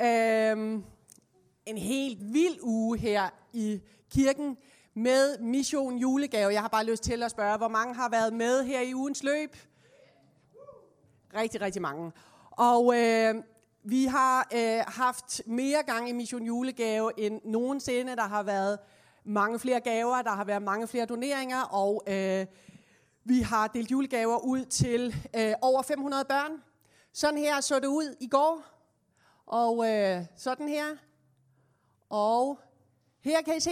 Øhm, en helt vild uge her i kirken med Mission Julegave. Jeg har bare lyst til at spørge, hvor mange har været med her i ugens løb? Rigtig, rigtig mange. Og øh, vi har øh, haft mere gang i Mission Julegave end nogensinde. Der har været mange flere gaver, der har været mange flere doneringer, og øh, vi har delt julegaver ud til øh, over 500 børn. Sådan her så det ud i går, og øh, sådan her. Og her kan I se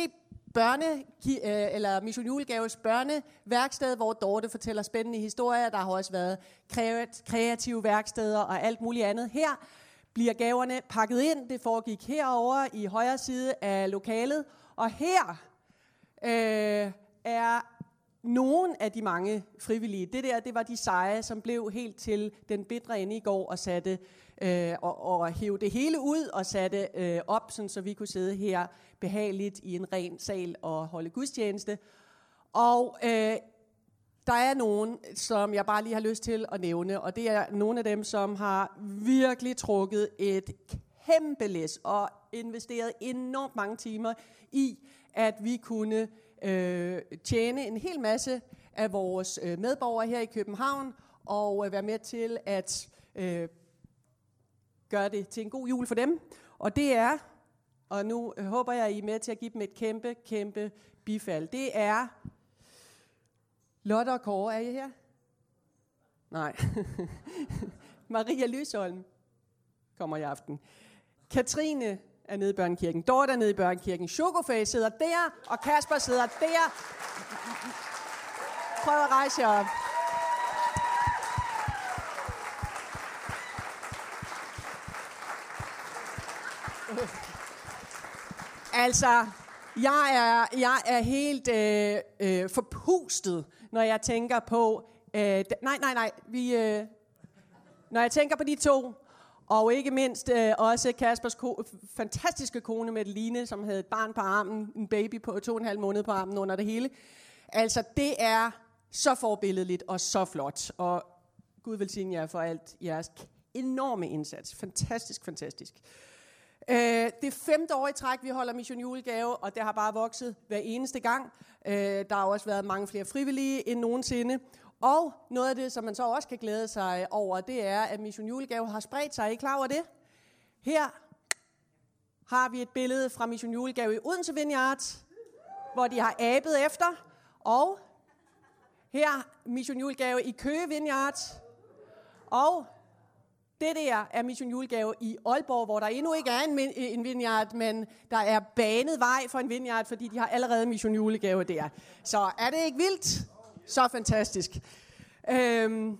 børne, øh, eller Mission Julegaves børneværksted, hvor Dorte fortæller spændende historier. Der har også været kreative værksteder og alt muligt andet. Her bliver gaverne pakket ind. Det foregik herover i højre side af lokalet. Og her øh, er nogle af de mange frivillige. Det der, det var de seje, som blev helt til den bitre ende i går og satte øh, og, og hæve det hele ud og satte øh, op, sådan, så vi kunne sidde her behageligt i en ren sal og holde gudstjeneste. Og øh, der er nogen, som jeg bare lige har lyst til at nævne, og det er nogle af dem, som har virkelig trukket et kæmpe læs og investeret enormt mange timer i, at vi kunne øh, tjene en hel masse af vores øh, medborgere her i København, og øh, være med til at øh, gøre det til en god jul for dem. Og det er, og nu håber jeg, I er med til at give dem et kæmpe, kæmpe bifald. Det er Lotte og Kåre, er I her? Nej. Maria Lysholm kommer i aften. Katrine er nede i børnekirken. Dorte er nede i børnekirken. Chokoface sidder der, og Kasper sidder der. Prøv at rejse jer op. Altså, jeg er, jeg er helt øh, øh, forpustet, når jeg tænker på... Øh, nej, nej, nej. Vi, øh, når jeg tænker på de to, og ikke mindst øh, også Kaspers ko- fantastiske kone Madeline, som havde et barn på armen, en baby på to og en halv måned på armen under det hele. Altså, det er så forbilledeligt og så flot. Og Gud velsigne jer for alt jeres enorme indsats. Fantastisk, fantastisk. Øh, det er femte år i træk, vi holder Mission Julegave, og det har bare vokset hver eneste gang. Øh, der har også været mange flere frivillige end nogensinde. Og noget af det, som man så også kan glæde sig over, det er, at Mission Julegave har spredt sig. Er I klar over det? Her har vi et billede fra Mission Julegave i Odense Vineyard, hvor de har abet efter. Og her Mission Julegave i Køge Vineyard. Og det der er Mission Julegave i Aalborg, hvor der endnu ikke er en, en vineyard, men der er banet vej for en vineyard, fordi de har allerede Mission Julegave der. Så er det ikke vildt? Så fantastisk. Øhm,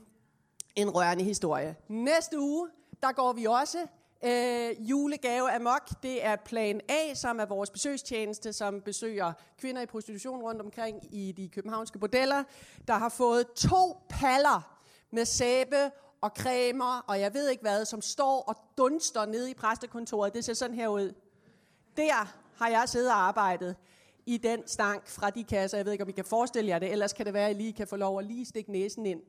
en rørende historie. Næste uge, der går vi også øh, julegave amok. Det er Plan A, som er vores besøgstjeneste, som besøger kvinder i prostitution rundt omkring i de københavnske bordeller, der har fået to paller med sæbe og cremer, og jeg ved ikke hvad, som står og dunster nede i præstekontoret. Det ser sådan her ud. Der har jeg siddet og arbejdet i den stank fra de kasser. Jeg ved ikke, om I kan forestille jer det, ellers kan det være, at I lige kan få lov at lige stikke næsen ind.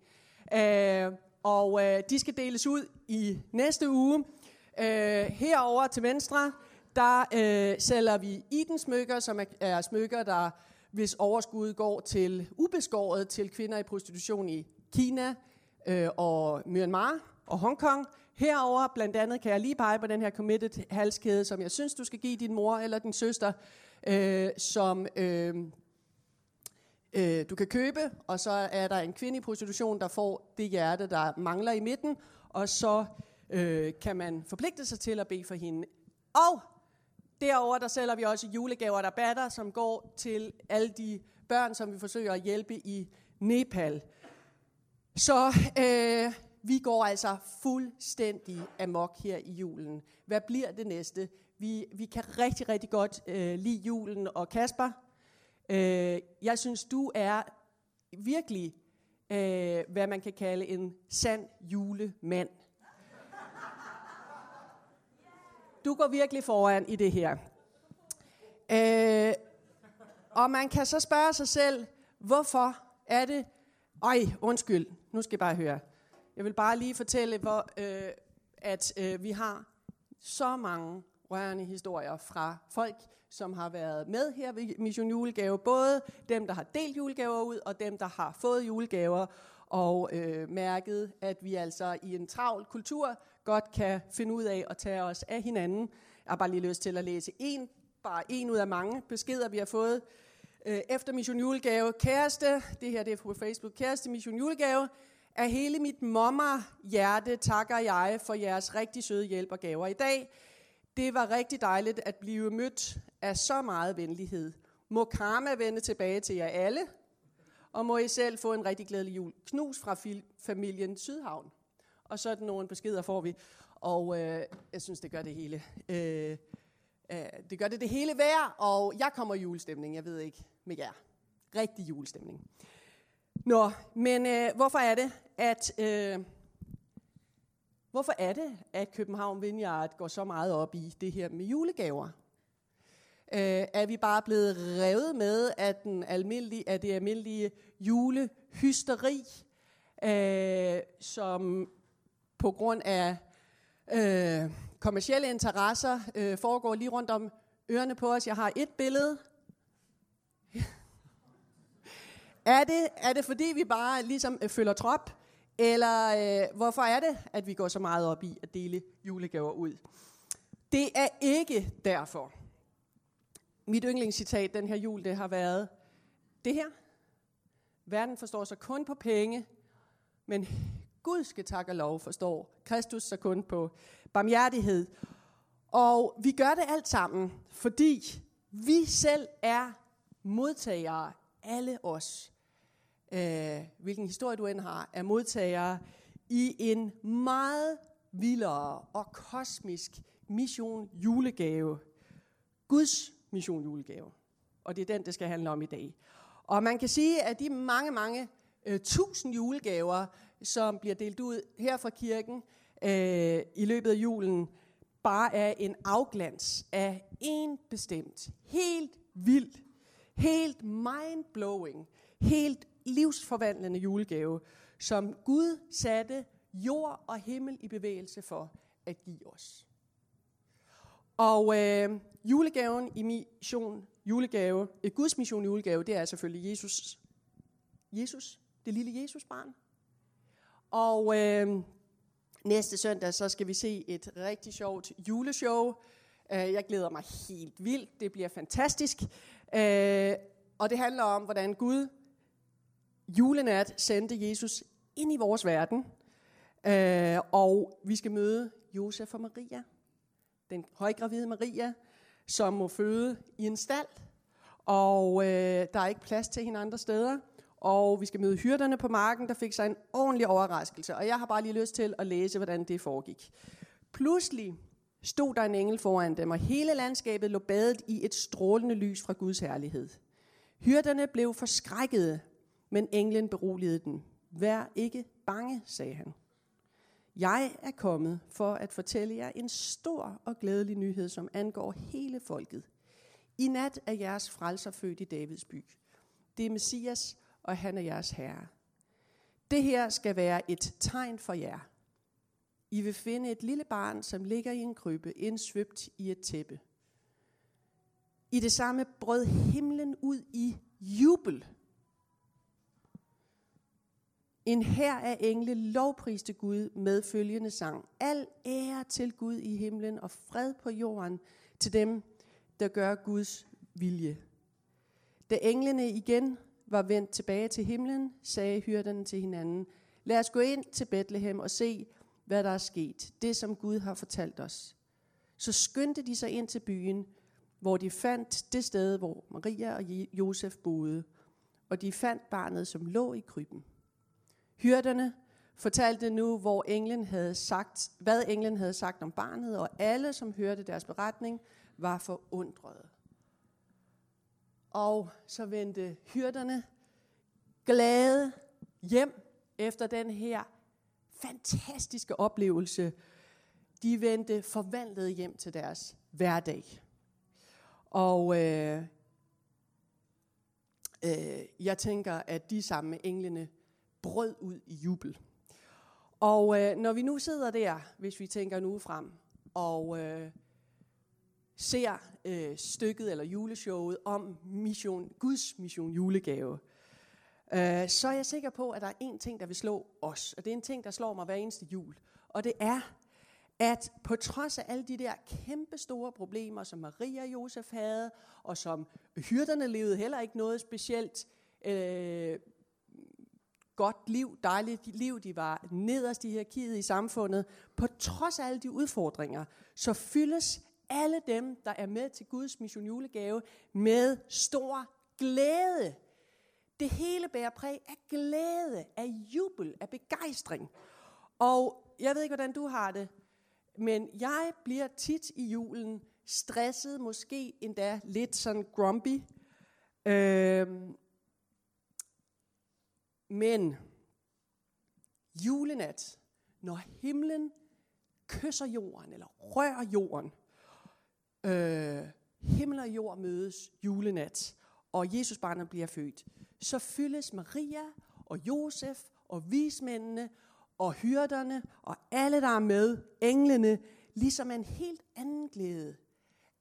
Øh, og øh, de skal deles ud i næste uge. Øh, herover til venstre, der øh, sælger vi Iden smykker, som er, er smykker, der hvis overskud går til ubeskåret til kvinder i prostitution i Kina øh, og Myanmar og Hongkong. Herover blandt andet kan jeg lige pege på den her committed halskæde, som jeg synes, du skal give din mor eller din søster øh, som øh, øh, du kan købe, og så er der en kvinde i prostitution, der får det hjerte, der mangler i midten, og så øh, kan man forpligte sig til at bede for hende. Og derover der sælger vi også julegaver, der batter, som går til alle de børn, som vi forsøger at hjælpe i Nepal. Så øh, vi går altså fuldstændig amok her i julen. Hvad bliver det næste? Vi, vi kan rigtig, rigtig godt øh, lide julen. Og Kasper, øh, jeg synes, du er virkelig, øh, hvad man kan kalde en sand julemand. Du går virkelig foran i det her. Øh, og man kan så spørge sig selv, hvorfor er det... Ej, undskyld, nu skal jeg bare høre. Jeg vil bare lige fortælle, hvor, øh, at øh, vi har så mange rørende historier fra folk, som har været med her ved Mission Julegave. Både dem, der har delt julegaver ud, og dem, der har fået julegaver og øh, mærket, at vi altså i en travl kultur godt kan finde ud af at tage os af hinanden. Jeg har bare lige lyst til at læse en, bare en ud af mange beskeder, vi har fået øh, efter Mission Julegave. Kæreste, det her det er på Facebook, kæreste Mission Julegave, af hele mit mommer hjerte takker jeg for jeres rigtig søde hjælp og gaver i dag. Det var rigtig dejligt at blive mødt af så meget venlighed. Må karma vende tilbage til jer alle, og må I selv få en rigtig glædelig jul. Knus fra familien Sydhavn. Og sådan nogle beskeder får vi, og øh, jeg synes, det gør det hele. Øh, øh, det gør det det hele værd, og jeg kommer i julestemning, jeg ved ikke med jer. Rigtig julestemning. Nå, men øh, hvorfor er det, at... Øh, Hvorfor er det, at København Vineyard går så meget op i det her med julegaver? Øh, er vi bare blevet revet med af, den almindelige, af det almindelige julehysteri, øh, som på grund af øh, kommersielle interesser øh, foregår lige rundt om ørerne på os. Jeg har et billede. Er, det, er det fordi, vi bare ligesom øh, følger trop? Eller øh, hvorfor er det, at vi går så meget op i at dele julegaver ud? Det er ikke derfor. Mit yndlingscitat den her jul, det har været det her. Verden forstår sig kun på penge, men Gud skal takke og lov forstår Kristus sig kun på barmhjertighed. Og vi gør det alt sammen, fordi vi selv er modtagere, alle os, øh, hvilken historie du end har, er modtagere i en meget vildere og kosmisk mission julegave. Guds mission julegave. Og det er den, det skal handle om i dag. Og man kan sige, at de mange, mange øh, tusind julegaver, som bliver delt ud her fra kirken øh, i løbet af julen, bare er en afglans af en bestemt, helt vild, helt mind-blowing, helt livsforvandlende julegave, som Gud satte jord og himmel i bevægelse for at give os. Og øh, julegaven i mission julegave, et Guds mission julegave, det er selvfølgelig Jesus. Jesus, det lille Jesus barn. Og øh, næste søndag, så skal vi se et rigtig sjovt juleshow. Øh, jeg glæder mig helt vildt. Det bliver fantastisk. Øh, og det handler om, hvordan Gud julenat sendte Jesus ind i vores verden, øh, og vi skal møde Josef og Maria, den højgravide Maria, som må føde i en stald, og øh, der er ikke plads til hende andre steder. Og vi skal møde hyrderne på marken, der fik sig en ordentlig overraskelse. Og jeg har bare lige lyst til at læse, hvordan det foregik. Pludselig stod der en engel foran dem, og hele landskabet lå badet i et strålende lys fra Guds herlighed. Hyrderne blev forskrækkede, men englen beroligede den. Vær ikke bange, sagde han. Jeg er kommet for at fortælle jer en stor og glædelig nyhed, som angår hele folket. I nat er jeres frelser født i Davids by. Det er Messias, og han er jeres herre. Det her skal være et tegn for jer. I vil finde et lille barn, som ligger i en krybbe, indsvøbt i et tæppe. I det samme brød himlen ud i jubel en her af engle lovpriste Gud med følgende sang. Al ære til Gud i himlen og fred på jorden til dem, der gør Guds vilje. Da englene igen var vendt tilbage til himlen, sagde hyrderne til hinanden, lad os gå ind til Bethlehem og se, hvad der er sket, det som Gud har fortalt os. Så skyndte de sig ind til byen, hvor de fandt det sted, hvor Maria og Josef boede, og de fandt barnet, som lå i krybben. Hyrderne fortalte nu, hvor englen havde sagt, hvad englen havde sagt om barnet, og alle, som hørte deres beretning, var forundrede. Og så vendte hyrderne glade hjem efter den her fantastiske oplevelse. De vendte forvandlet hjem til deres hverdag. Og øh, øh, jeg tænker, at de sammen med englene brød ud i jubel. Og øh, når vi nu sidder der, hvis vi tænker nu frem, og øh, ser øh, stykket eller juleshowet om mission, Guds mission julegave, øh, så er jeg sikker på, at der er en ting, der vil slå os. Og det er en ting, der slår mig hver eneste jul. Og det er, at på trods af alle de der kæmpe store problemer, som Maria og Josef havde, og som hyrderne levede heller ikke noget specielt øh, godt liv, dejligt liv, de var nederst i hierarkiet i samfundet, på trods af alle de udfordringer, så fyldes alle dem, der er med til Guds mission julegave, med stor glæde. Det hele bærer præg af glæde, af jubel, af begejstring. Og jeg ved ikke, hvordan du har det, men jeg bliver tit i julen stresset, måske endda lidt sådan grumpy. Øhm, men julenat, når himlen kysser jorden, eller rører jorden, øh, himmel og jord mødes julenat, og Jesus barnet bliver født, så fyldes Maria og Josef og vismændene og hyrderne og alle, der er med, englene, ligesom en helt anden glæde,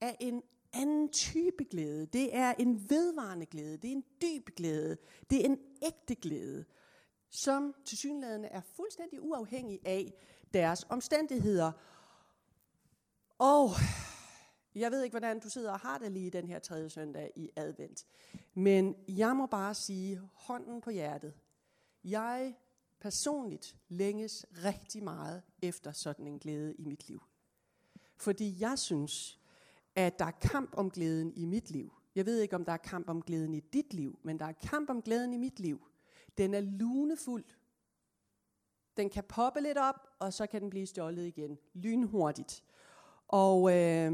af en anden type glæde. Det er en vedvarende glæde, det er en dyb glæde, det er en ægte glæde, som tilsyneladende er fuldstændig uafhængig af deres omstændigheder. Og jeg ved ikke, hvordan du sidder og har det lige den her tredje søndag i advent. Men jeg må bare sige, hånden på hjertet. Jeg personligt længes rigtig meget efter sådan en glæde i mit liv. Fordi jeg synes, at der er kamp om glæden i mit liv. Jeg ved ikke, om der er kamp om glæden i dit liv, men der er kamp om glæden i mit liv. Den er lunefuld. Den kan poppe lidt op, og så kan den blive stjålet igen lynhurtigt. Og øh,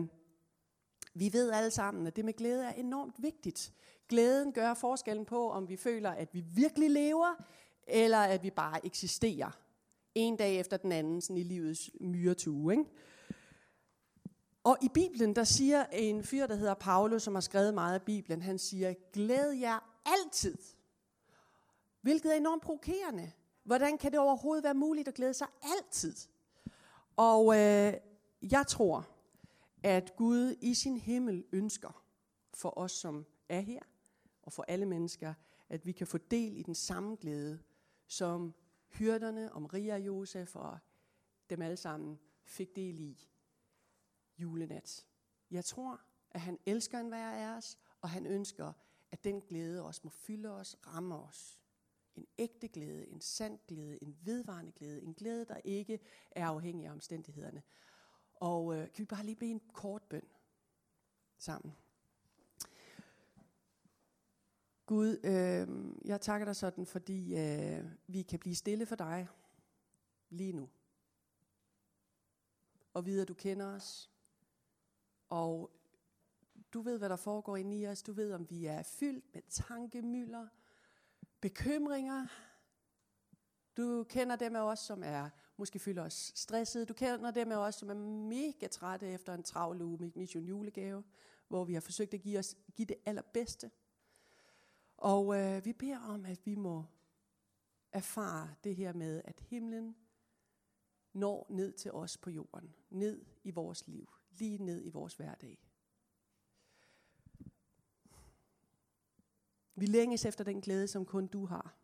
vi ved alle sammen, at det med glæde er enormt vigtigt. Glæden gør forskellen på, om vi føler, at vi virkelig lever, eller at vi bare eksisterer. En dag efter den anden, sådan i livets myretue. Ikke? Og i Bibelen, der siger en fyr, der hedder Paulus, som har skrevet meget af Bibelen, han siger, glæd jer altid. Hvilket er enormt provokerende. Hvordan kan det overhovedet være muligt at glæde sig altid? Og øh, jeg tror, at Gud i sin himmel ønsker for os, som er her, og for alle mennesker, at vi kan få del i den samme glæde, som hyrderne om Maria og Josef og dem alle sammen fik del i julenat. Jeg tror, at han elsker en hver af os, og han ønsker, at den glæde også må fylde os, ramme os. En ægte glæde, en sand glæde, en vedvarende glæde, en glæde, der ikke er afhængig af omstændighederne. Og øh, kan vi bare lige bede en kort bøn sammen? Gud, øh, jeg takker dig sådan, fordi øh, vi kan blive stille for dig lige nu. Og vide, at du kender os. Og du ved, hvad der foregår inde i os. Du ved, om vi er fyldt med tankemylder, bekymringer. Du kender dem af os, som er måske føler os stressede. Du kender dem af os, som er mega trætte efter en travl uge med Mission Julegave, hvor vi har forsøgt at give, os, give det allerbedste. Og øh, vi beder om, at vi må erfare det her med, at himlen når ned til os på jorden, ned i vores liv, lige ned i vores hverdag. Vi længes efter den glæde, som kun du har.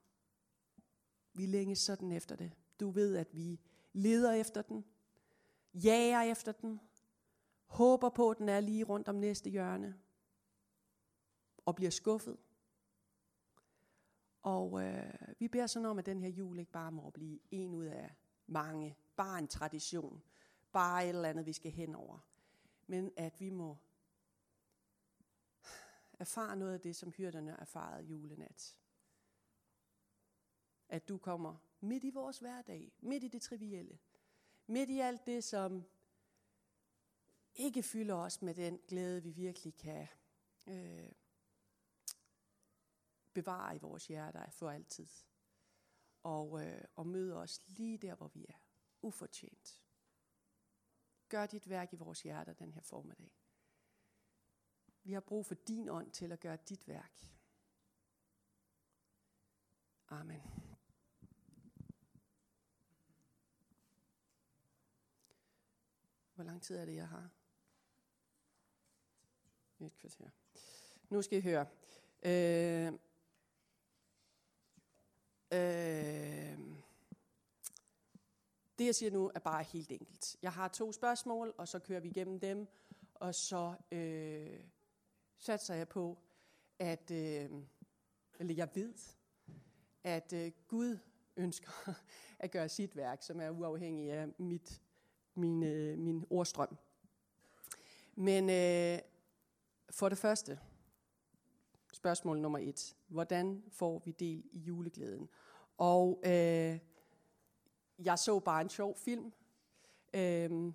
Vi længes sådan efter det. Du ved, at vi leder efter den, jager efter den, håber på, at den er lige rundt om næste hjørne, og bliver skuffet. Og øh, vi beder sådan om, at den her jul ikke bare må blive en ud af mange, bare en tradition, bare et eller andet, vi skal hen over, men at vi må erfare noget af det, som hyrderne erfarede julenat. At du kommer midt i vores hverdag, midt i det trivielle, midt i alt det, som ikke fylder os med den glæde, vi virkelig kan øh, bevare i vores hjerter for altid. Og, øh, og møde os lige der, hvor vi er. Ufortjent. Gør dit værk i vores hjerter den her formiddag. Vi har brug for din ånd til at gøre dit værk. Amen. Hvor lang tid er det, jeg har? Et kvarter. Nu skal I høre. Øh, øh, det, jeg siger nu, er bare helt enkelt. Jeg har to spørgsmål, og så kører vi igennem dem, og så øh, satser jeg på, at, øh, eller jeg ved, at øh, Gud ønsker at gøre sit værk, som er uafhængig af mit, min, øh, min ordstrøm. Men øh, for det første, spørgsmål nummer et. Hvordan får vi del i juleglæden? Og øh, jeg så bare en sjov film. Øh,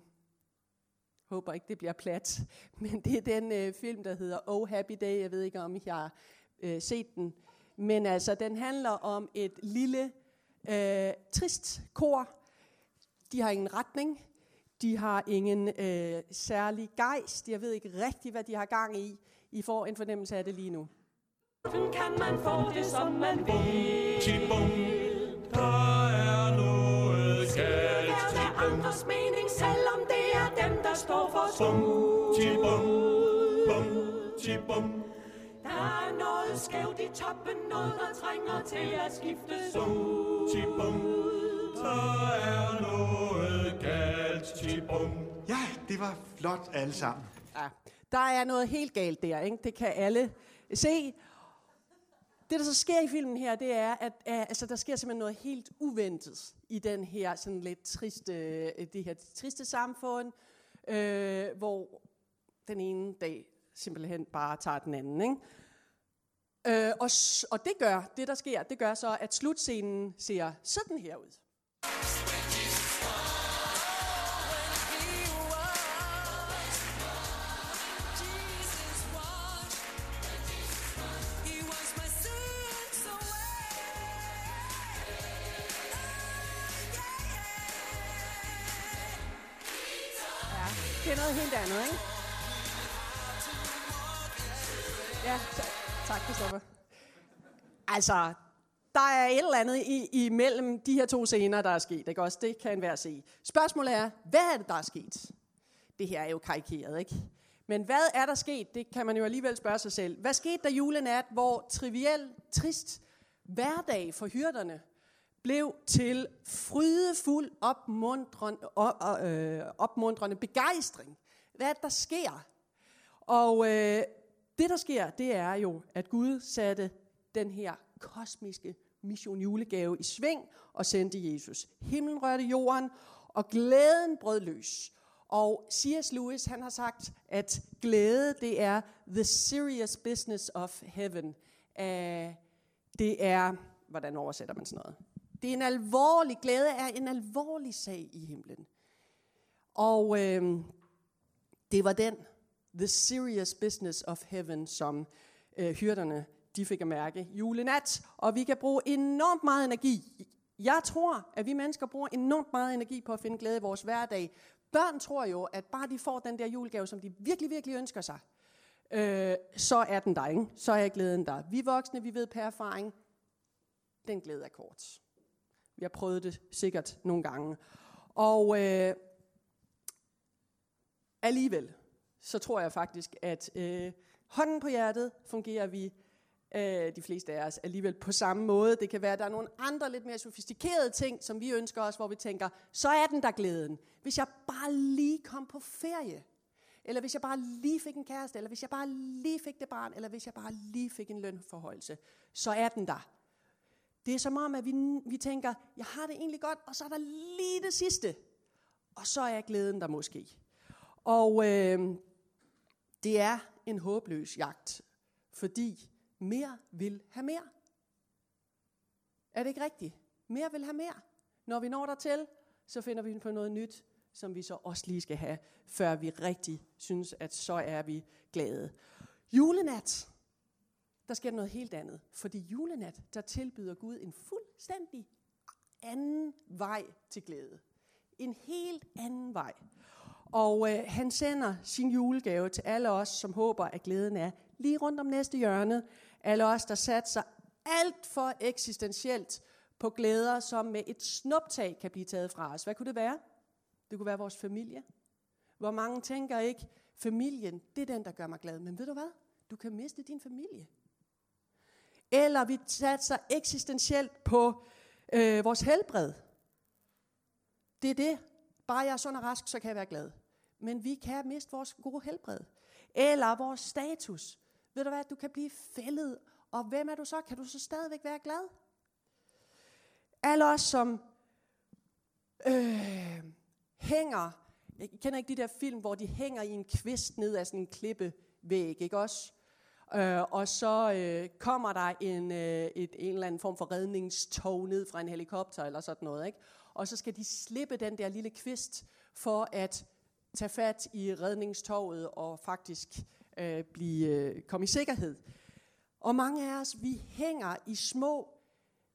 håber ikke, det bliver plat. Men det er den øh, film, der hedder Oh Happy Day. Jeg ved ikke, om I har øh, set den. Men altså, den handler om et lille, øh, trist kor. De har ingen retning. De har ingen øh, særlig gejst. Jeg ved ikke rigtig, hvad de har gang i. I får en fornemmelse af det lige nu. Kan man få det, som man vil? Tibum, andres mening, selvom det er dem, der står for Bum, skud? tibum, bum, tibum, Der er noget skævt i toppen, noget der trænger til at skiftes ud. tibum, der er noget galt. Tibum. Ja, det var flot alle sammen. Ja, der er noget helt galt der, ikke? det kan alle se. Det, der så sker i filmen her, det er, at uh, altså, der sker simpelthen noget helt uventet i den her sådan lidt triste, øh, det her triste samfund, uh, hvor den ene dag simpelthen bare tager den anden. Ikke? Øh, og, og det gør, det der sker, det gør så, at slutscenen ser sådan her ud. det er noget helt andet, ikke? Ja, tak, tak Christoffer. Altså, der er et eller andet i, imellem de her to scener, der er sket, ikke også? Det kan enhver se. Spørgsmålet er, hvad er det, der er sket? Det her er jo karikeret, ikke? Men hvad er der sket? Det kan man jo alligevel spørge sig selv. Hvad skete der julenat, hvor triviel, trist hverdag for hyrderne blev til frydefuld, opmuntrende, op, øh, opmuntrende begejstring? Hvad der sker? Og øh, det, der sker, det er jo, at Gud satte den her kosmiske mission julegave i sving og sendte Jesus. Himlen rørte jorden, og glæden brød løs. Og C.S. Lewis, han har sagt, at glæde, det er the serious business of heaven. Uh, det er, hvordan oversætter man sådan noget? Det er en alvorlig, glæde er en alvorlig sag i himlen. Og øh, det var den, the serious business of heaven, som øh, hyrderne de fik at mærke julenat. Og vi kan bruge enormt meget energi. Jeg tror, at vi mennesker bruger enormt meget energi på at finde glæde i vores hverdag. Børn tror jo, at bare de får den der julegave, som de virkelig, virkelig ønsker sig, øh, så er den der, ikke? Så er glæden der. Vi voksne, vi ved per erfaring, den glæde er kort. Vi har prøvet det sikkert nogle gange. Og øh, alligevel, så tror jeg faktisk, at øh, hånden på hjertet fungerer vi, øh, de fleste af os, alligevel på samme måde. Det kan være, at der er nogle andre lidt mere sofistikerede ting, som vi ønsker os, hvor vi tænker, så er den der glæden. Hvis jeg bare lige kom på ferie, eller hvis jeg bare lige fik en kæreste, eller hvis jeg bare lige fik det barn, eller hvis jeg bare lige fik en lønforholdelse, så er den der. Det er som om, at vi, vi tænker, jeg har det egentlig godt, og så er der lige det sidste. Og så er glæden der måske. Og øh, det er en håbløs jagt, fordi mere vil have mere. Er det ikke rigtigt? Mere vil have mere. Når vi når dertil, så finder vi på noget nyt, som vi så også lige skal have, før vi rigtig synes, at så er vi glade. Julenat, der sker noget helt andet. Fordi julenat, der tilbyder Gud en fuldstændig anden vej til glæde. En helt anden vej. Og øh, han sender sin julegave til alle os, som håber, at glæden er lige rundt om næste hjørne. Alle os, der satser alt for eksistentielt på glæder, som med et snuptag kan blive taget fra os. Hvad kunne det være? Det kunne være vores familie, Hvor mange tænker ikke, familien, det er den, der gør mig glad. Men ved du hvad? Du kan miste din familie. Eller vi satser eksistentielt på øh, vores helbred. Det er det. Bare jeg er sund og rask, så kan jeg være glad. Men vi kan miste vores gode helbred. Eller vores status. Ved du hvad, du kan blive fældet. Og hvem er du så? Kan du så stadigvæk være glad? Alle os, som øh, hænger, jeg kender ikke de der film, hvor de hænger i en kvist ned af sådan en klippevæg, ikke også? Øh, og så øh, kommer der en, øh, et, en eller anden form for redningstog ned fra en helikopter eller sådan noget, ikke? Og så skal de slippe den der lille kvist for at tage fat i redningstoget og faktisk øh, blive, øh, komme i sikkerhed. Og mange af os, vi hænger i små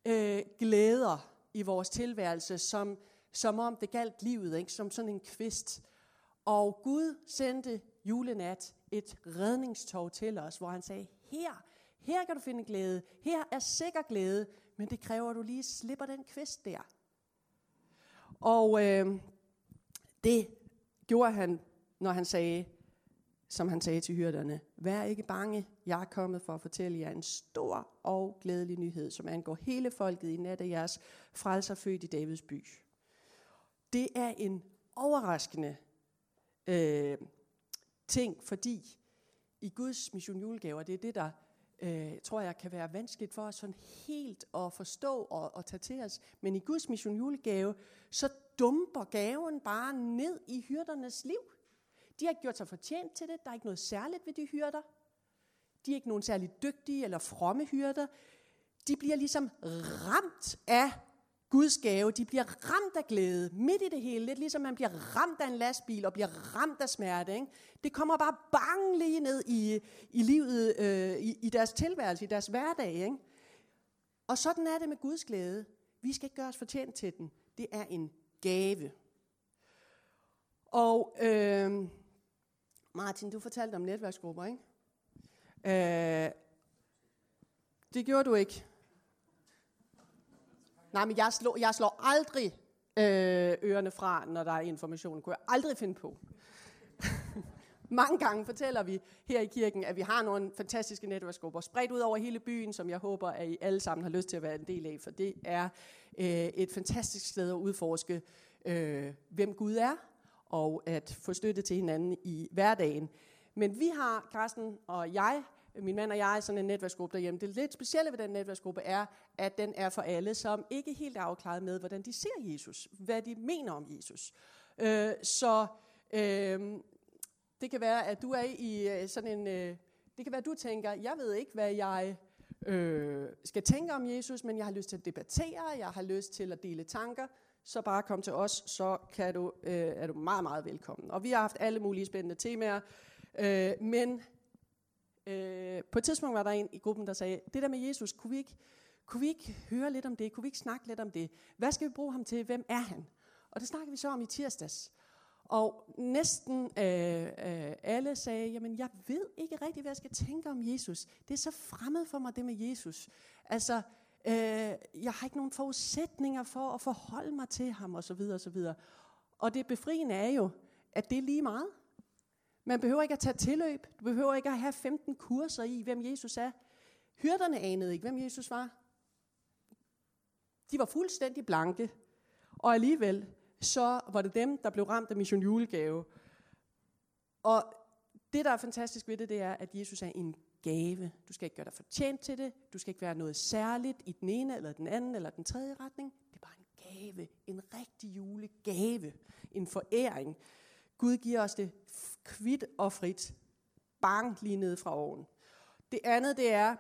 øh, glæder i vores tilværelse, som, som om det galt livet, ikke? som sådan en kvist. Og Gud sendte julenat et redningstog til os, hvor han sagde, her, her kan du finde glæde, her er sikker glæde, men det kræver, at du lige slipper den kvist der. Og øh, det gjorde han, når han sagde, som han sagde til hyrderne, vær ikke bange, jeg er kommet for at fortælle jer en stor og glædelig nyhed, som angår hele folket i nat af jeres frelser født i Davids by. Det er en overraskende øh, ting, fordi i Guds mission julegaver, det er det, der øh, tror jeg kan være vanskeligt for os sådan helt at forstå og, og tage til os. Men i Guds mission julegave, så dumper gaven bare ned i hyrdernes liv. De har ikke gjort sig fortjent til det. Der er ikke noget særligt ved de hyrder. De er ikke nogen særligt dygtige eller fromme hyrder. De bliver ligesom ramt af Guds gave. De bliver ramt af glæde midt i det hele. Lidt ligesom man bliver ramt af en lastbil og bliver ramt af smerte. Ikke? Det kommer bare bang lige ned i, i livet, øh, i, i deres tilværelse, i deres hverdag. Ikke? Og sådan er det med Guds glæde. Vi skal ikke gøre os fortjent til den. Det er en gave. Og øh, Martin, du fortalte om netværksgrupper, ikke? Øh, det gjorde du ikke. Nej, men jeg slår, jeg slår aldrig øh, ørerne fra, når der er information. Kunne jeg aldrig finde på. Mange gange fortæller vi her i kirken, at vi har nogle fantastiske netværksgrupper spredt ud over hele byen, som jeg håber, at I alle sammen har lyst til at være en del af, for det er øh, et fantastisk sted at udforske, øh, hvem Gud er, og at få støtte til hinanden i hverdagen. Men vi har, Carsten og jeg, min mand og jeg, sådan en netværksgruppe derhjemme. Det lidt specielle ved den netværksgruppe er, at den er for alle, som ikke helt er afklaret med, hvordan de ser Jesus, hvad de mener om Jesus. Øh, så øh, det kan være, at du er i øh, sådan en... Øh, det kan være, at du tænker, jeg ved ikke, hvad jeg øh, skal tænke om Jesus, men jeg har lyst til at debattere, jeg har lyst til at dele tanker, så bare kom til os, så kan du, øh, er du meget, meget velkommen. Og vi har haft alle mulige spændende temaer, øh, men øh, på et tidspunkt var der en i gruppen, der sagde, det der med Jesus, kunne vi, ikke, kunne vi ikke høre lidt om det? Kunne vi ikke snakke lidt om det? Hvad skal vi bruge ham til? Hvem er han? Og det snakkede vi så om i tirsdags. Og næsten øh, øh, alle sagde, jamen jeg ved ikke rigtig, hvad jeg skal tænke om Jesus. Det er så fremmed for mig, det med Jesus. Altså, øh, jeg har ikke nogen forudsætninger for at forholde mig til ham, og så videre, og så videre. Og det befriende er jo, at det er lige meget. Man behøver ikke at tage tilløb. Du behøver ikke at have 15 kurser i, hvem Jesus er. Hyrderne anede ikke, hvem Jesus var. De var fuldstændig blanke. Og alligevel, så var det dem, der blev ramt af mission julegave. Og det, der er fantastisk ved det, det er, at Jesus er en gave. Du skal ikke gøre dig fortjent til det. Du skal ikke være noget særligt i den ene, eller den anden, eller den tredje retning. Det er bare en gave. En rigtig julegave. En foræring. Gud giver os det kvidt og frit. Bang lige ned fra oven. Det andet, det er,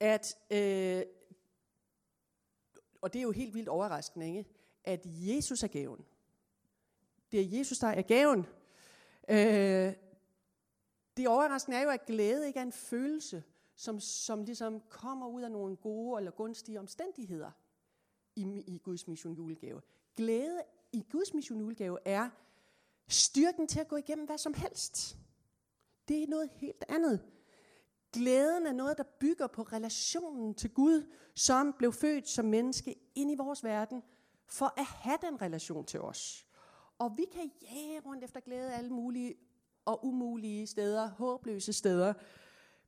at, øh, og det er jo helt vildt overraskende, ikke? at Jesus er gaven. Det er Jesus, der er gaven. Øh, det overraskende er jo, at glæde ikke er en følelse, som, som ligesom kommer ud af nogle gode eller gunstige omstændigheder i, i Guds mission julegave. Glæde i Guds mission julegave er styrken til at gå igennem hvad som helst. Det er noget helt andet. Glæden er noget, der bygger på relationen til Gud, som blev født som menneske ind i vores verden, for at have den relation til os. Og vi kan jage rundt efter glæde alle mulige og umulige steder, håbløse steder.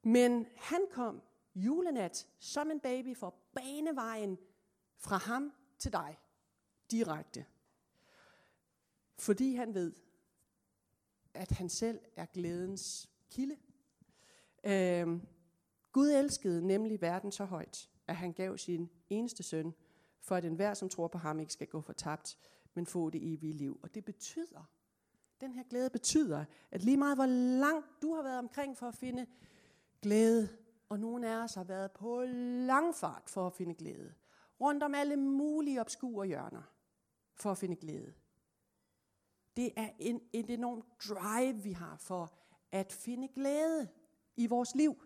Men han kom julenat som en baby for banevejen fra ham til dig direkte. Fordi han ved, at han selv er glædens kilde. Øhm, Gud elskede nemlig verden så højt, at han gav sin eneste søn, for at enhver, som tror på ham, ikke skal gå fortabt, men få det evige liv. Og det betyder, den her glæde betyder, at lige meget hvor langt du har været omkring for at finde glæde, og nogle af os har været på lang fart for at finde glæde, rundt om alle mulige obskure hjørner for at finde glæde. Det er en, en enorm drive, vi har for at finde glæde i vores liv.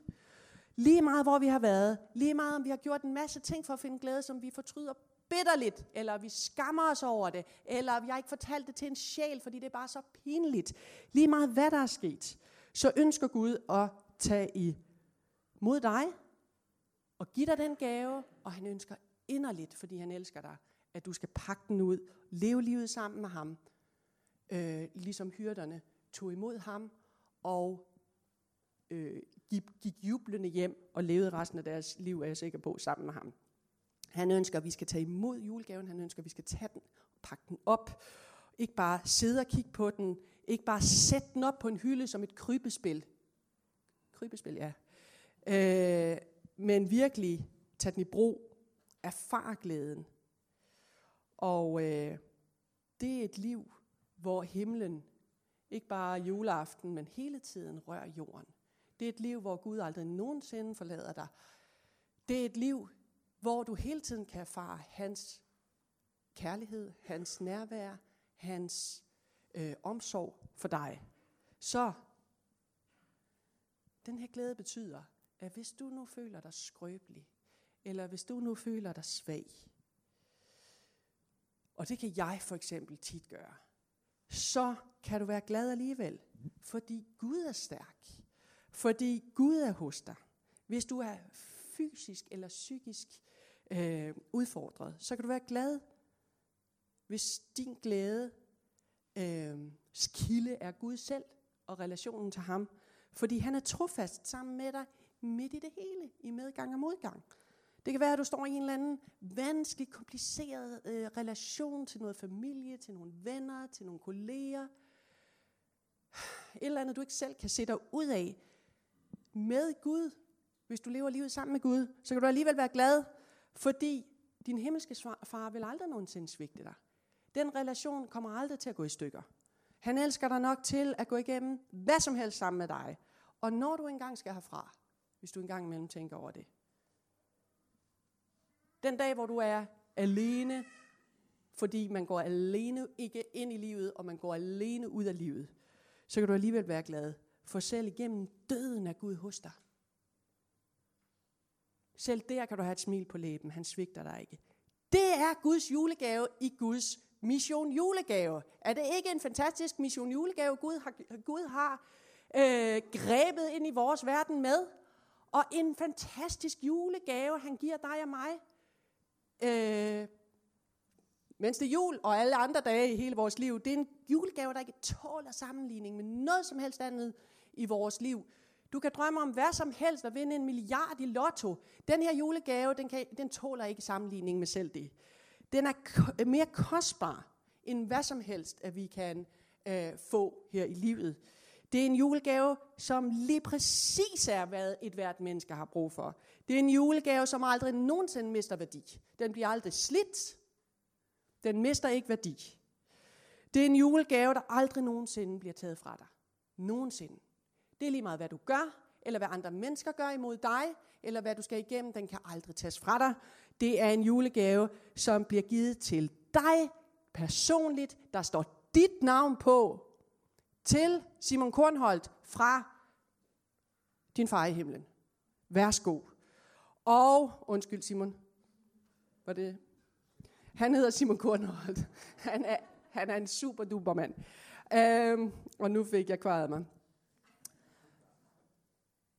Lige meget hvor vi har været, lige meget om vi har gjort en masse ting for at finde glæde, som vi fortryder bitterligt, eller vi skammer os over det, eller vi har ikke fortalt det til en sjæl, fordi det er bare så pinligt. Lige meget hvad der er sket, så ønsker Gud at tage i mod dig, og give dig den gave, og han ønsker inderligt, fordi han elsker dig, at du skal pakke den ud, leve livet sammen med ham, øh, ligesom hyrderne tog imod ham, og øh, gik, gik jublende hjem og levede resten af deres liv, er jeg sikker på, sammen med ham. Han ønsker, at vi skal tage imod julegaven. Han ønsker, at vi skal tage den og pakke den op. Ikke bare sidde og kigge på den. Ikke bare sætte den op på en hylde som et krybespil. Krybespil, ja. Øh, men virkelig tage den i brug. Erfare glæden. Og øh, det er et liv, hvor himlen ikke bare juleaften, men hele tiden rører jorden. Det er et liv, hvor Gud aldrig nogensinde forlader dig. Det er et liv, hvor du hele tiden kan erfare hans kærlighed, hans nærvær, hans øh, omsorg for dig. Så den her glæde betyder, at hvis du nu føler dig skrøbelig, eller hvis du nu føler dig svag, og det kan jeg for eksempel tit gøre, så kan du være glad alligevel, fordi Gud er stærk. Fordi Gud er hos dig. Hvis du er fysisk eller psykisk øh, udfordret, så kan du være glad, hvis din glæde øh, kilde er Gud selv og relationen til ham. Fordi han er trofast sammen med dig midt i det hele, i medgang og modgang. Det kan være, at du står i en eller anden vanskelig, kompliceret øh, relation til noget familie, til nogle venner, til nogle kolleger. Et eller andet, du ikke selv kan se dig ud af. Med Gud, hvis du lever livet sammen med Gud, så kan du alligevel være glad, fordi din himmelske far vil aldrig nogensinde svigte dig. Den relation kommer aldrig til at gå i stykker. Han elsker dig nok til at gå igennem hvad som helst sammen med dig. Og når du engang skal herfra, hvis du engang imellem tænker over det. Den dag, hvor du er alene, fordi man går alene ikke ind i livet, og man går alene ud af livet, så kan du alligevel være glad. For selv igennem døden er Gud hos dig. Selv der kan du have et smil på læben. Han svigter dig ikke. Det er Guds julegave i Guds mission julegave. Er det ikke en fantastisk mission julegave, Gud har, Gud har øh, grebet ind i vores verden med? Og en fantastisk julegave, han giver dig og mig. Øh, mens det er jul og alle andre dage i hele vores liv, det er en julegave, der ikke tåler sammenligning med noget som helst andet i vores liv. Du kan drømme om hvad som helst og vinde en milliard i lotto. Den her julegave, den, kan, den tåler ikke sammenligning med selv det. Den er mere kostbar end hvad som helst, at vi kan øh, få her i livet. Det er en julegave, som lige præcis er, hvad et hvert menneske har brug for. Det er en julegave, som aldrig nogensinde mister værdi. Den bliver aldrig slidt. Den mister ikke værdi. Det er en julegave, der aldrig nogensinde bliver taget fra dig. Nogensinde. Det er lige meget, hvad du gør, eller hvad andre mennesker gør imod dig, eller hvad du skal igennem, den kan aldrig tages fra dig. Det er en julegave, som bliver givet til dig personligt. Der står dit navn på til Simon Kornholdt fra din far i himlen. Værsgo. Og, undskyld Simon, var det? Han hedder Simon Kornholdt. Han er, han er en super duper mand. Øhm, og nu fik jeg kvaret mig.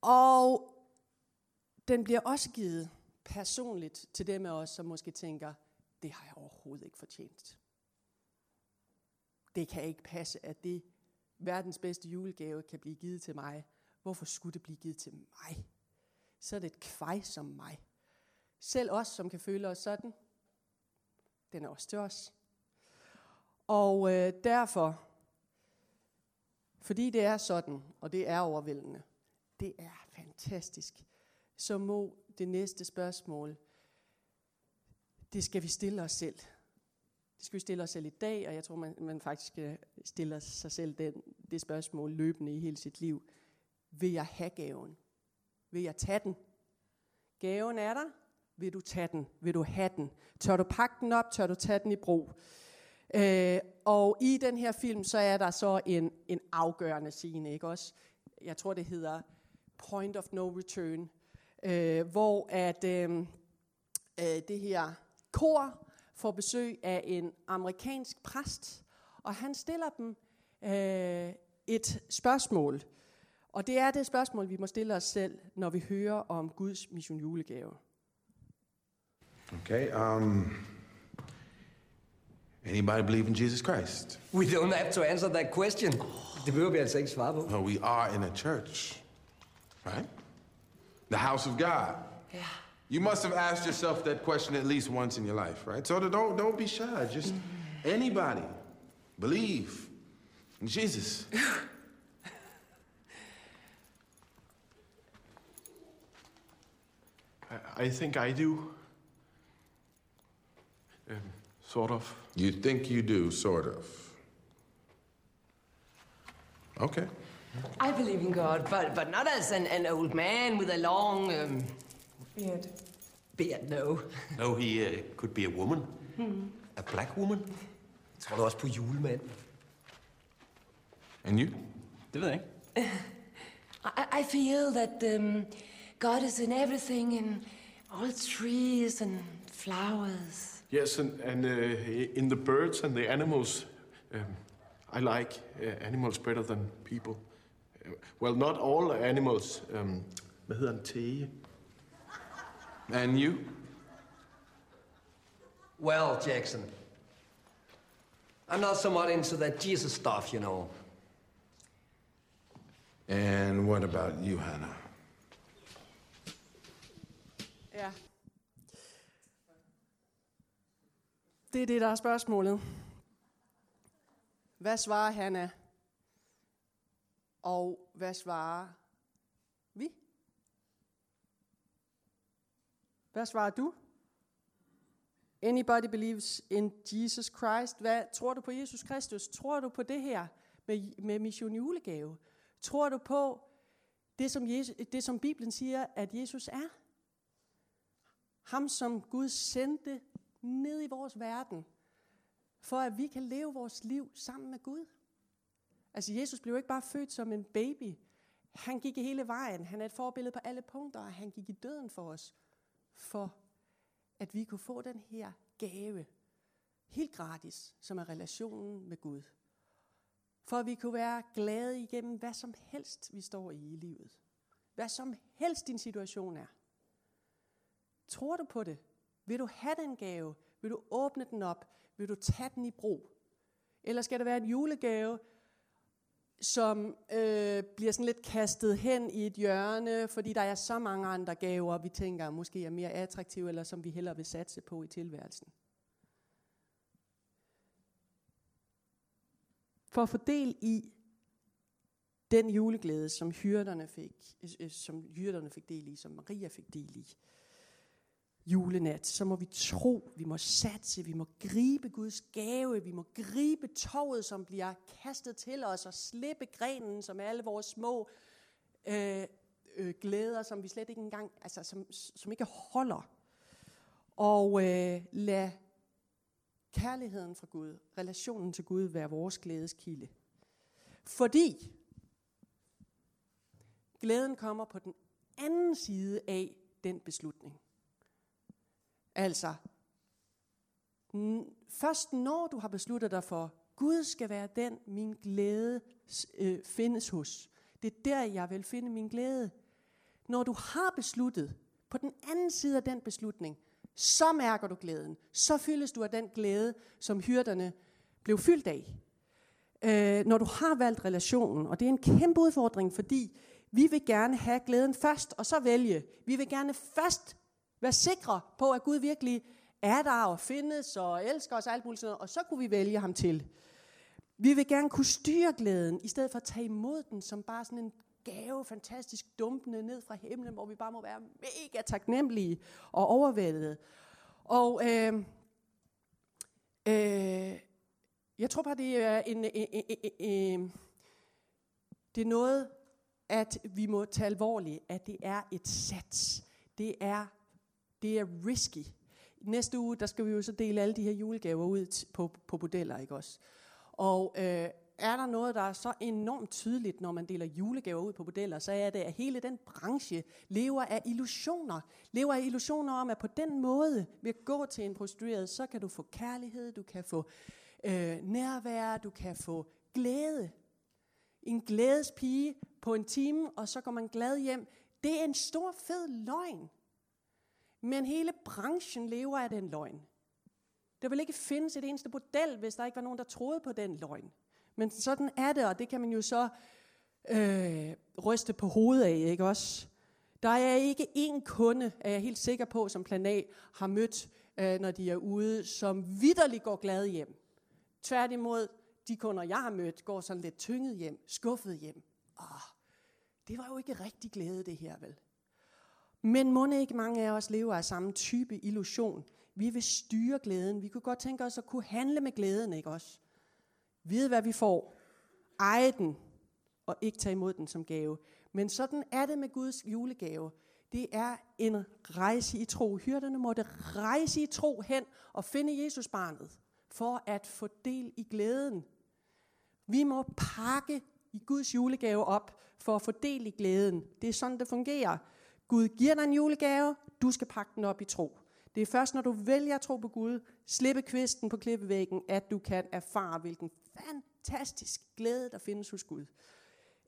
Og den bliver også givet personligt til dem af os, som måske tænker, det har jeg overhovedet ikke fortjent. det kan ikke passe, at det verdens bedste julegave kan blive givet til mig. Hvorfor skulle det blive givet til mig? Så er det et kvej som mig. Selv os, som kan føle os sådan, den er også til os. Og øh, derfor, fordi det er sådan, og det er overvældende, det er fantastisk, så må det næste spørgsmål, det skal vi stille os selv. Det skal vi stille os selv i dag, og jeg tror, man, man faktisk øh, stiller sig selv den, det spørgsmål løbende i hele sit liv. Vil jeg have gaven? Vil jeg tage den? Gaven er der. Vil du tage den? Vil du have den? Tør du pakke den op? Tør du tage den i brug? Øh, og i den her film, så er der så en, en afgørende scene, ikke også? Jeg tror, det hedder Point of No Return, øh, hvor at øh, øh, det her kor får besøg af en amerikansk præst, og han stiller dem øh, et spørgsmål. Og det er det spørgsmål, vi må stille os selv, når vi hører om Guds mission julegave. Okay, um, anybody believe in Jesus Christ? We don't have to answer that question. Det behøver vi altså ikke svare på. No, we are in a church, right? The house of God. Yeah. You must have asked yourself that question at least once in your life, right? So don't don't be shy. Just anybody believe in Jesus. I, I think I do. Um, sort of. You think you do, sort of. Okay. I believe in God, but, but not as an, an old man with a long um, beard. Beard, no. No, he uh, could be a woman. A black woman. Jeg tror du også på julemand. And you? Det ved jeg ikke. I, I feel that um, God is in everything, in all trees and flowers. Yes, and, and uh, in the birds and the animals, um, I like uh, animals better than people. Uh, well, not all animals. Um, hvad hedder en tege? And you? Well, Jackson, I'm not so much into that Jesus stuff, you know. And what about you, Hannah? Ja. Det er det, der er spørgsmålet. Hvad svarer Hanna? Og hvad svarer Hvad svarer du? Anybody believes in Jesus Christ? Hvad tror du på Jesus Kristus? Tror du på det her med, med mission julegave? Tror du på det som, Jesus, det, som Bibelen siger, at Jesus er? Ham, som Gud sendte ned i vores verden, for at vi kan leve vores liv sammen med Gud. Altså, Jesus blev ikke bare født som en baby. Han gik hele vejen. Han er et forbillede på alle punkter, og han gik i døden for os, for at vi kunne få den her gave, helt gratis, som er relationen med Gud. For at vi kunne være glade igennem hvad som helst, vi står i i livet. Hvad som helst din situation er. Tror du på det? Vil du have den gave? Vil du åbne den op? Vil du tage den i brug? Eller skal det være en julegave, som øh, bliver sådan lidt kastet hen i et hjørne, fordi der er så mange andre gaver, vi tænker måske er mere attraktive, eller som vi hellere vil satse på i tilværelsen. For at få del i den juleglæde, som hyrderne fik, øh, øh som hyrderne fik del i, som Maria fik del i, julenat, så må vi tro, vi må satse, vi må gribe Guds gave, vi må gribe toget, som bliver kastet til os, og slippe grenen, som er alle vores små øh, øh, glæder, som vi slet ikke engang, altså som, som ikke holder. Og øh, lad kærligheden fra Gud, relationen til Gud, være vores glædeskilde. Fordi glæden kommer på den anden side af den beslutning. Altså, først når du har besluttet dig for, Gud skal være den, min glæde øh, findes hos. Det er der, jeg vil finde min glæde. Når du har besluttet, på den anden side af den beslutning, så mærker du glæden. Så fyldes du af den glæde, som hyrderne blev fyldt af. øh, når du har valgt relationen, og det er en kæmpe udfordring, fordi vi vil gerne have glæden først, og så vælge. Vi vil gerne først Vær sikre på, at Gud virkelig er der og findes og elsker os og alt muligt sådan noget, og så kunne vi vælge ham til. Vi vil gerne kunne styre glæden, i stedet for at tage imod den som bare sådan en gave, fantastisk dumpende ned fra himlen, hvor vi bare må være mega taknemmelige og overvældede. Og øh, øh, jeg tror bare, det er en, en, en, en, en det er noget, at vi må tage alvorligt, at det er et sats. Det er, det er risky. Næste uge, der skal vi jo så dele alle de her julegaver ud på, på modeller, ikke også? Og øh, er der noget, der er så enormt tydeligt, når man deler julegaver ud på modeller, så er det, at hele den branche lever af illusioner. Lever af illusioner om, at på den måde, ved at gå til en prostitueret, så kan du få kærlighed, du kan få øh, nærvær, du kan få glæde. En glædespige på en time, og så går man glad hjem. Det er en stor, fed løgn. Men hele branchen lever af den løgn. Der vil ikke findes et eneste model, hvis der ikke var nogen, der troede på den løgn. Men sådan er det, og det kan man jo så øh, ryste på hovedet af, ikke også? Der er ikke én kunde, er jeg helt sikker på, som Plan A har mødt, øh, når de er ude, som vidderligt går glade hjem. Tværtimod, de kunder, jeg har mødt, går sådan lidt tynget hjem, skuffet hjem. Åh, det var jo ikke rigtig glæde, det her, vel? Men må ikke mange af os lever af samme type illusion. Vi vil styre glæden. Vi kunne godt tænke os at kunne handle med glæden, ikke også? Vide, hvad vi får. Eje den, og ikke tage imod den som gave. Men sådan er det med Guds julegave. Det er en rejse i tro. Hyrderne måtte rejse i tro hen og finde Jesus barnet for at få del i glæden. Vi må pakke i Guds julegave op for at få del i glæden. Det er sådan, det fungerer. Gud giver dig en julegave, du skal pakke den op i tro. Det er først, når du vælger at tro på Gud, slippe kvisten på klippevæggen, at du kan erfare, hvilken fantastisk glæde, der findes hos Gud.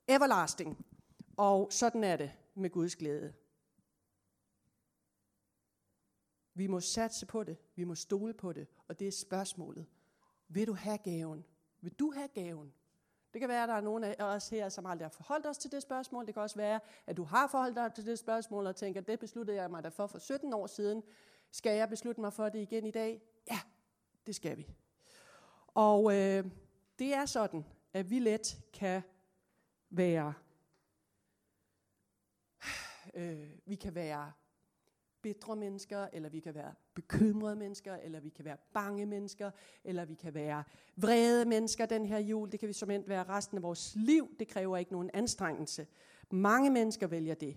Everlasting. Og sådan er det med Guds glæde. Vi må satse på det. Vi må stole på det. Og det er spørgsmålet. Vil du have gaven? Vil du have gaven? Det kan være, at der er nogen af os her, som aldrig har forholdt os til det spørgsmål. Det kan også være, at du har forholdt dig til det spørgsmål og tænker, det besluttede jeg mig da for for 17 år siden. Skal jeg beslutte mig for det igen i dag? Ja, det skal vi. Og øh, det er sådan, at vi let kan være, øh, vi kan være bitre mennesker, eller vi kan være bekymrede mennesker, eller vi kan være bange mennesker, eller vi kan være vrede mennesker den her jul. Det kan vi som være resten af vores liv. Det kræver ikke nogen anstrengelse. Mange mennesker vælger det.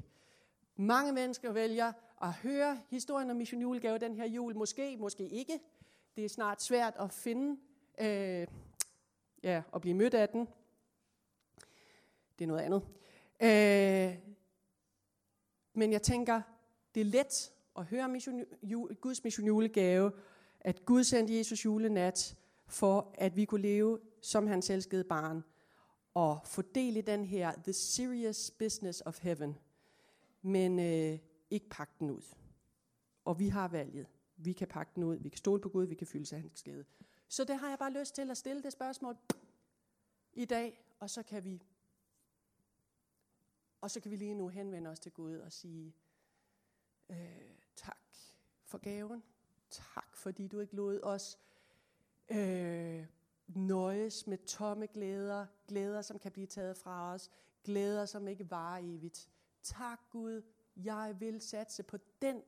Mange mennesker vælger at høre historien om Mission Julegave den her jul. Måske, måske ikke. Det er snart svært at finde, øh, ja, at blive mødt af den. Det er noget andet. Øh, men jeg tænker, det er let at høre mission, jul, Guds mission julegave, at Gud sendte Jesus julenat, for at vi kunne leve som hans elskede barn, og få del i den her, the serious business of heaven, men øh, ikke pakke den ud. Og vi har valget. Vi kan pakke den ud, vi kan stole på Gud, vi kan fylde sig hans glæde. Så det har jeg bare lyst til at stille det spørgsmål i dag, og så kan vi og så kan vi lige nu henvende os til Gud og sige, øh, tak for gaven. Tak, fordi du ikke lod os øh, nøjes med tomme glæder. Glæder, som kan blive taget fra os. Glæder, som ikke varer evigt. Tak Gud, jeg vil satse på den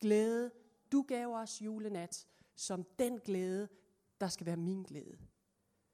glæde, du gav os julenat, som den glæde, der skal være min glæde.